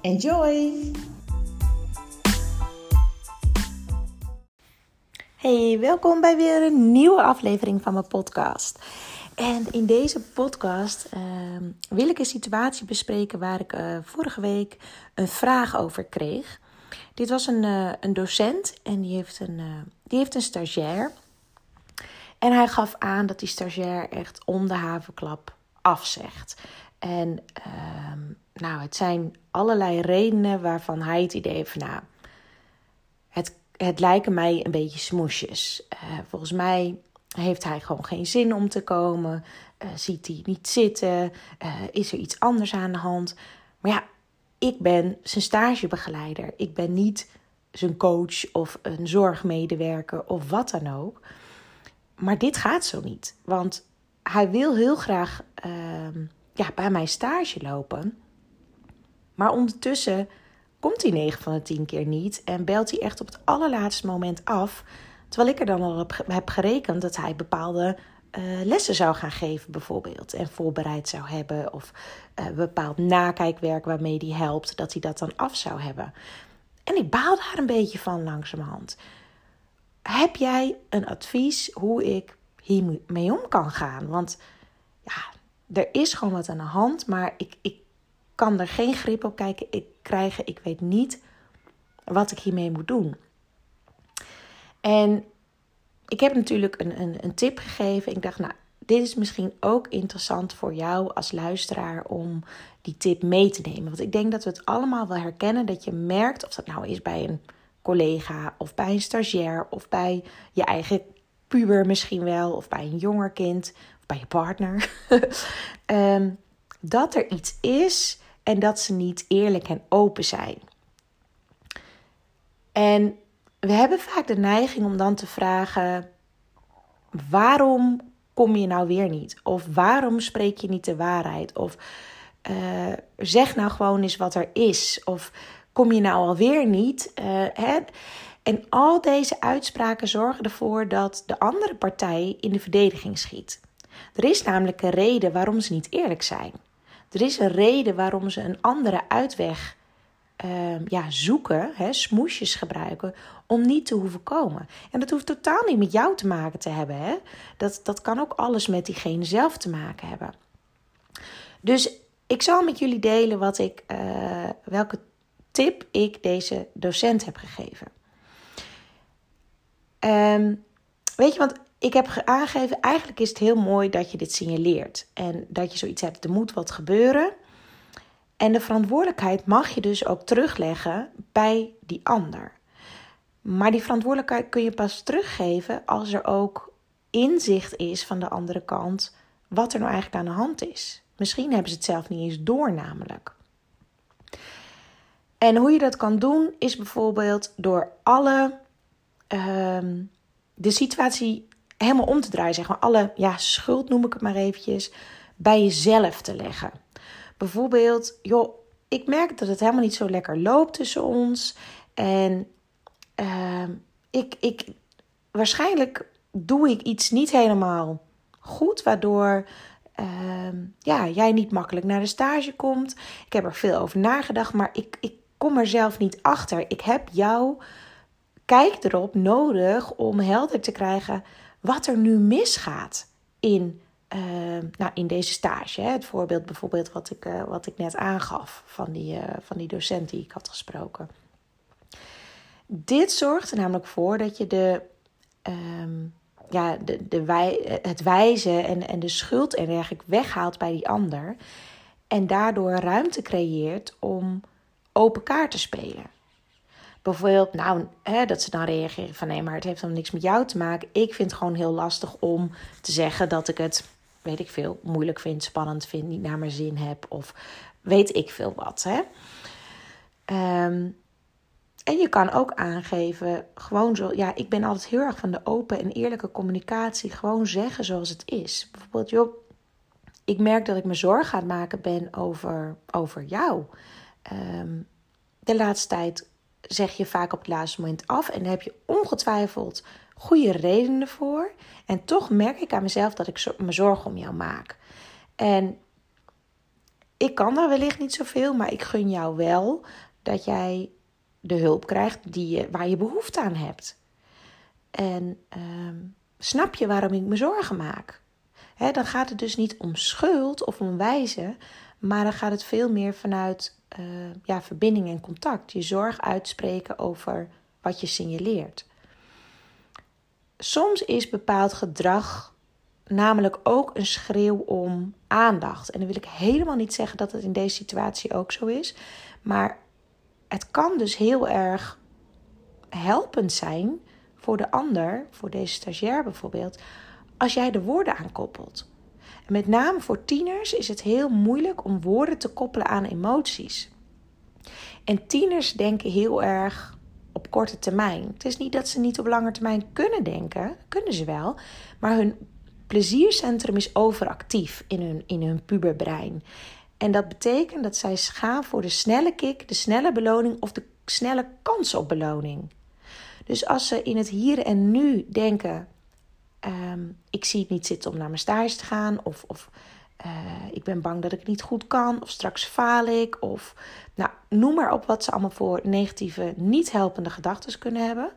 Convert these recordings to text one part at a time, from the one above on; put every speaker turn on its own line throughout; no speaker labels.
Enjoy! Hey, welkom bij weer een nieuwe aflevering van mijn podcast. En in deze podcast ehm, wil ik een situatie bespreken waar ik uh, vorige week een vraag over kreeg. Dit was een, uh, een docent en die heeft een, uh, die heeft een stagiair. En hij gaf aan dat die stagiair echt om de havenklap afzegt. En ehm, nou, het zijn allerlei redenen waarvan hij het idee heeft van nou, het, het lijken mij een beetje smoesjes. Uh, volgens mij heeft hij gewoon geen zin om te komen. Uh, ziet hij niet zitten? Uh, is er iets anders aan de hand? Maar ja, ik ben zijn stagebegeleider. Ik ben niet zijn coach of een zorgmedewerker of wat dan ook. Maar dit gaat zo niet. Want hij wil heel graag uh, ja, bij mij stage lopen. Maar ondertussen komt hij 9 van de 10 keer niet en belt hij echt op het allerlaatste moment af. Terwijl ik er dan al op heb gerekend dat hij bepaalde uh, lessen zou gaan geven, bijvoorbeeld. En voorbereid zou hebben. Of uh, bepaald nakijkwerk waarmee hij helpt, dat hij dat dan af zou hebben. En ik baal daar een beetje van langzamerhand. Heb jij een advies hoe ik hiermee om kan gaan? Want ja, er is gewoon wat aan de hand, maar ik, ik kan er geen grip op kijken, ik krijgen. Ik weet niet wat ik hiermee moet doen. En ik heb natuurlijk een, een, een tip gegeven. Ik dacht, nou, dit is misschien ook interessant voor jou als luisteraar om die tip mee te nemen. Want ik denk dat we het allemaal wel herkennen dat je merkt, of dat nou is bij een collega of bij een stagiair of bij je eigen puber misschien wel, of bij een jonger kind of bij je partner, um, dat er iets is en dat ze niet eerlijk en open zijn. En we hebben vaak de neiging om dan te vragen: waarom kom je nou weer niet? Of waarom spreek je niet de waarheid? Of uh, zeg nou gewoon eens wat er is. Of kom je nou alweer niet? Uh, hè? En al deze uitspraken zorgen ervoor dat de andere partij in de verdediging schiet. Er is namelijk een reden waarom ze niet eerlijk zijn. Er is een reden waarom ze een andere uitweg uh, ja, zoeken, hè, smoesjes gebruiken, om niet te hoeven komen. En dat hoeft totaal niet met jou te maken te hebben. Hè? Dat, dat kan ook alles met diegene zelf te maken hebben. Dus ik zal met jullie delen wat ik, uh, welke tip ik deze docent heb gegeven. Um, weet je, want ik heb aangegeven, eigenlijk is het heel mooi dat je dit signaleert. En dat je zoiets hebt, er moet wat gebeuren. En de verantwoordelijkheid mag je dus ook terugleggen bij die ander. Maar die verantwoordelijkheid kun je pas teruggeven als er ook inzicht is van de andere kant wat er nou eigenlijk aan de hand is. Misschien hebben ze het zelf niet eens door, namelijk. En hoe je dat kan doen is bijvoorbeeld door alle uh, de situatie helemaal om te draaien, zeg maar. Alle ja, schuld noem ik het maar eventjes, bij jezelf te leggen. Bijvoorbeeld, joh, ik merk dat het helemaal niet zo lekker loopt tussen ons. En uh, ik, ik, waarschijnlijk doe ik iets niet helemaal goed, waardoor uh, ja, jij niet makkelijk naar de stage komt. Ik heb er veel over nagedacht, maar ik, ik kom er zelf niet achter. Ik heb jou, kijk erop, nodig om helder te krijgen wat er nu misgaat in, uh, nou, in deze stage. Hè. Het voorbeeld bijvoorbeeld wat ik, uh, wat ik net aangaf van die, uh, van die docent die ik had gesproken. Dit zorgt er namelijk voor dat je de, um, ja, de, de wij, het wijzen en, en de schuld en dergelijke weghaalt bij die ander. En daardoor ruimte creëert om open kaart te spelen. Bijvoorbeeld, nou, hè, dat ze dan reageren van nee, maar het heeft dan niks met jou te maken. Ik vind het gewoon heel lastig om te zeggen dat ik het, weet ik veel, moeilijk vind, spannend vind, niet naar mijn zin heb of weet ik veel wat. Hè? Ehm, en je kan ook aangeven, gewoon zo, ja, ik ben altijd heel erg van de open en eerlijke communicatie. Gewoon zeggen zoals het is. Bijvoorbeeld, joh, ik merk dat ik me zorgen aan het maken ben over, over jou. Ehm, de laatste tijd zeg je vaak op het laatste moment af en heb je ongetwijfeld goede redenen voor. En toch merk ik aan mezelf dat ik me zorgen om jou maak. En ik kan daar wellicht niet zoveel, maar ik gun jou wel dat jij de hulp krijgt die je, waar je behoefte aan hebt. En ehm, snap je waarom ik me zorgen maak? dan gaat het dus niet om schuld of om wijzen, maar dan gaat het veel meer vanuit uh, ja, verbinding en contact. Je zorg uitspreken over wat je signaleert. Soms is bepaald gedrag namelijk ook een schreeuw om aandacht. En dan wil ik helemaal niet zeggen dat het in deze situatie ook zo is. Maar het kan dus heel erg helpend zijn voor de ander, voor deze stagiair bijvoorbeeld, als jij de woorden aankoppelt. Met name voor tieners is het heel moeilijk om woorden te koppelen aan emoties. En tieners denken heel erg op korte termijn. Het is niet dat ze niet op lange termijn kunnen denken, kunnen ze wel, maar hun pleziercentrum is overactief in hun, in hun puberbrein. En dat betekent dat zij gaan voor de snelle kick, de snelle beloning of de snelle kans op beloning. Dus als ze in het hier en nu denken: Ehm, ik zie het niet zitten om naar mijn stage te gaan. Of, of uh, ik ben bang dat ik het niet goed kan. Of straks faal ik. Of nou, noem maar op wat ze allemaal voor negatieve, niet helpende gedachten kunnen hebben.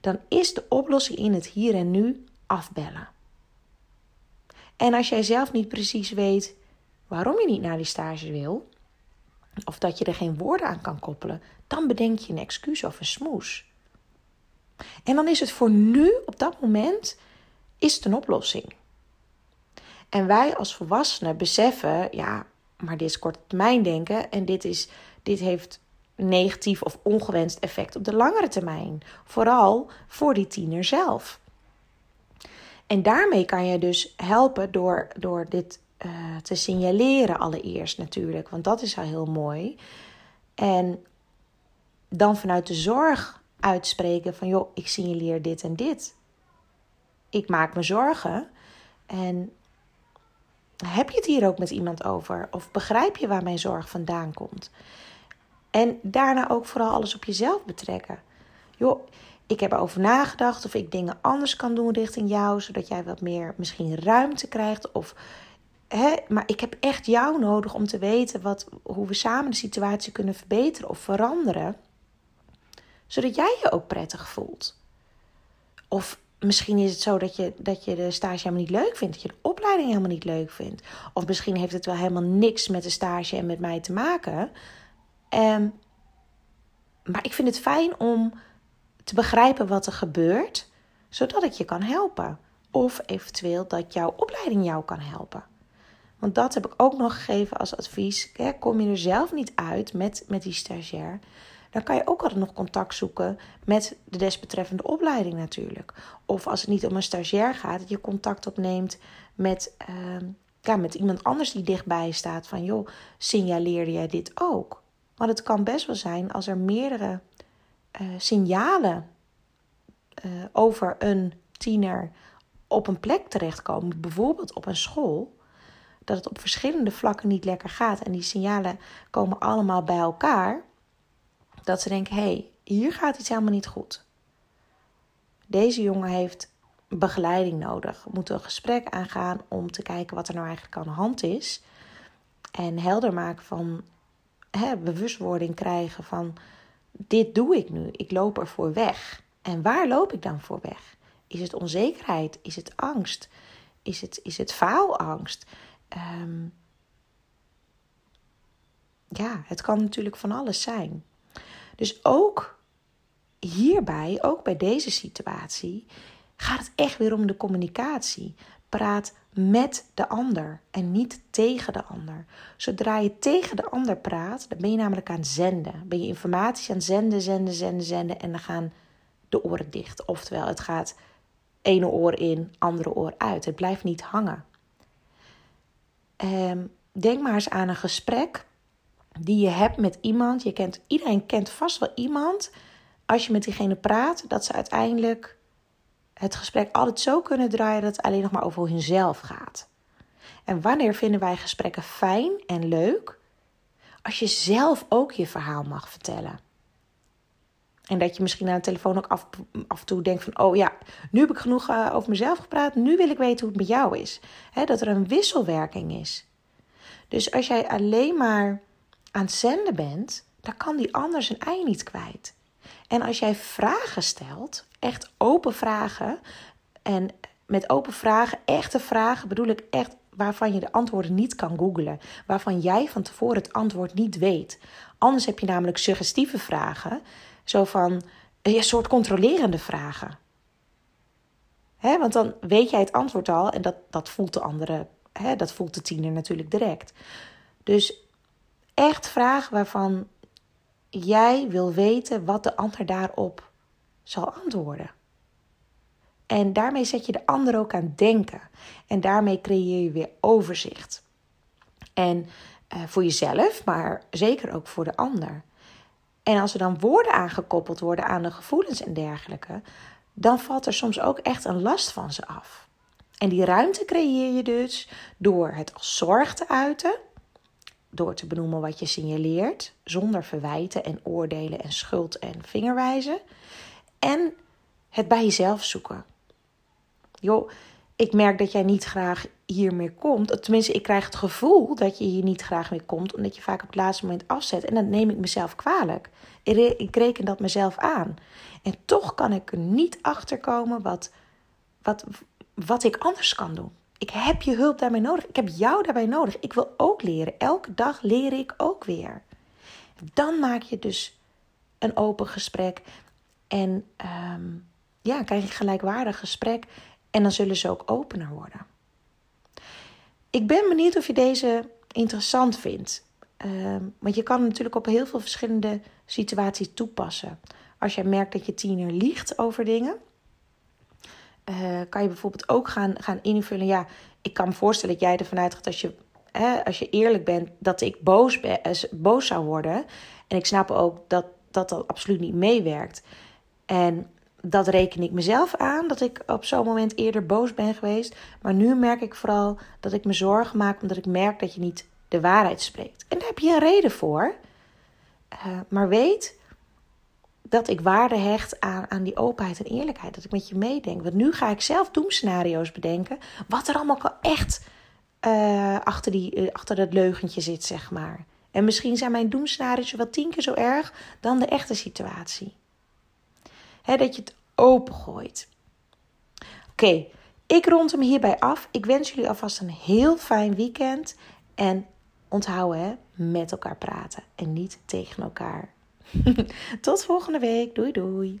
Dan is de oplossing in het hier en nu afbellen. En als jij zelf niet precies weet waarom je niet naar die stage wil, of dat je er geen woorden aan kan koppelen, dan bedenk je een excuus of een smoes. En dan is het voor nu, op dat moment, is het een oplossing. En wij als volwassenen beseffen, ja, maar dit is korte termijn denken en dit, is, dit heeft negatief of ongewenst effect op de langere termijn. Vooral voor die tiener zelf. En daarmee kan je dus helpen door, door dit uh, te signaleren allereerst natuurlijk, want dat is al heel mooi. En dan vanuit de zorg uitspreken van joh, ik signaleer dit en dit ik maak me zorgen. En heb je het hier ook met iemand over? Of begrijp je waar mijn zorg vandaan komt? En daarna ook vooral alles op jezelf betrekken. Joh, ik heb erover nagedacht of ik dingen anders kan doen richting jou, zodat jij wat meer misschien ruimte krijgt. Of, hè, maar ik heb echt jou nodig om te weten wat, hoe we samen de situatie kunnen verbeteren of veranderen, zodat jij je ook prettig voelt. Of misschien is het zo dat je, dat je de stage helemaal niet leuk vindt. Dat je de opleiding helemaal niet leuk vindt. Of misschien heeft het wel helemaal niks met de stage en met mij te maken. Um, maar ik vind het fijn om te begrijpen wat er gebeurt, zodat ik je kan helpen. Of eventueel dat jouw opleiding jou kan helpen. Want dat heb ik ook nog gegeven als advies. Kom je er zelf niet uit met, met die stagiair, dan kan je ook altijd nog contact zoeken met de desbetreffende opleiding natuurlijk. Of als het niet om een stagiair gaat, dat je contact opneemt met, uh, ja, met iemand anders die dichtbij staat. Van joh, signaleerde jij dit ook? Want het kan best wel zijn als er meerdere uh, signalen uh, over een tiener op een plek terechtkomen, bijvoorbeeld op een school, dat het op verschillende vlakken niet lekker gaat en die signalen komen allemaal bij elkaar dat ze denken: hé, hey, hier gaat iets helemaal niet goed. Deze jongen heeft begeleiding nodig. Moeten een gesprek aangaan om te kijken wat er nou eigenlijk aan de hand is. En helder maken van hè, bewustwording krijgen van dit doe ik nu. Ik loop ervoor weg. En waar loop ik dan voor weg? Is het onzekerheid? Is het angst? Is het, is het faalangst? Um, ja, het kan natuurlijk van alles zijn. Dus ook hierbij, ook bij deze situatie, gaat het echt weer om de communicatie. praat met de ander en niet tegen de ander. Zodra je tegen de ander praat, dan ben je namelijk aan het zenden. Ben je informatie aan zenden, zenden, zenden, zenden en dan gaan de oren dicht. Oftewel, het gaat ene oor in, andere oor uit. Het blijft niet hangen. Um, denk maar eens aan een gesprek die je hebt met iemand. Je kent, iedereen kent vast wel iemand. Als je met diegene praat, dat ze uiteindelijk het gesprek altijd zo kunnen draaien dat het alleen nog maar over hunzelf gaat. En wanneer vinden wij gesprekken fijn en leuk? Als je zelf ook je verhaal mag vertellen. En dat je misschien aan de telefoon ook af, af en toe denkt van... oh ja, nu heb ik genoeg uh, over mezelf gepraat. Nu wil ik weten hoe het met jou is. dat er een wisselwerking is. Dus als jij alleen maar aan het zenden bent... dan kan die ander zijn ei niet kwijt. En als jij vragen stelt, echt open vragen... en met open vragen, echte vragen bedoel ik echt waarvan je de antwoorden niet kan googlen. Waarvan jij van tevoren het antwoord niet weet. Anders heb je namelijk suggestieve vragen zo van een soort controlerende vragen. He, want dan weet jij het antwoord al en dat, dat voelt de andere, he, dat voelt de tiener natuurlijk direct. Dus echt vragen waarvan jij wil weten wat de ander daarop zal antwoorden. En daarmee zet je de ander ook aan denken. En daarmee creëer je weer overzicht. En uh, voor jezelf, maar zeker ook voor de ander. En als er dan woorden aangekoppeld worden aan de gevoelens en dergelijke, dan valt er soms ook echt een last van ze af. En die ruimte creëer je dus door het als zorg te uiten, door te benoemen wat je signaleert, zonder verwijten en oordelen en schuld en vingerwijzen, en het bij jezelf zoeken. Joh, ik merk dat jij niet graag hier meer komt. Tenminste, ik krijg het gevoel dat je hier niet graag meer komt, omdat je vaak op het laatste moment afzet. En dan neem ik mezelf kwalijk. Ik reken dat mezelf aan. En toch kan ik er niet achter komen wat, wat, wat ik anders kan doen. Ik heb je hulp daarbij nodig. Ik heb jou daarbij nodig. Ik wil ook leren. Elke dag leer ik ook weer. Dan maak je dus een open gesprek. En um, ja, krijg je een gelijkwaardig gesprek. En dan zullen ze ook opener worden. Ik ben benieuwd of je deze interessant vindt. Uh, want je kan hem natuurlijk op heel veel verschillende situaties toepassen. Als jij merkt dat je tiener liegt over dingen, uh, kan je bijvoorbeeld ook gaan, gaan invullen. Ja, ik kan me voorstellen dat jij ervan uitgaat als je, hè, als je eerlijk bent, dat ik boos, ben, eh, boos zou worden. En ik snap ook dat dat, dat absoluut niet meewerkt. En dat reken ik mezelf aan, dat ik op zo'n moment eerder boos ben geweest. Maar nu merk ik vooral dat ik me zorgen maak omdat ik merk dat je niet de waarheid spreekt. En daar heb je een reden voor. Uh, maar weet dat ik waarde hecht aan, aan die openheid en eerlijkheid. Dat ik met je meedenk. Want nu ga ik zelf doemscenario's bedenken. Wat er allemaal echt uh, achter, die, uh, achter dat leugentje zit, zeg maar. En misschien zijn mijn doemscenario's wel tien keer zo erg dan de echte situatie dat je het opengooit. Oké, ik rond hem hierbij af. Ik wens jullie alvast een heel fijn weekend. En onthouden, hè, met elkaar praten en niet tegen elkaar. Tot volgende week. Doei doei.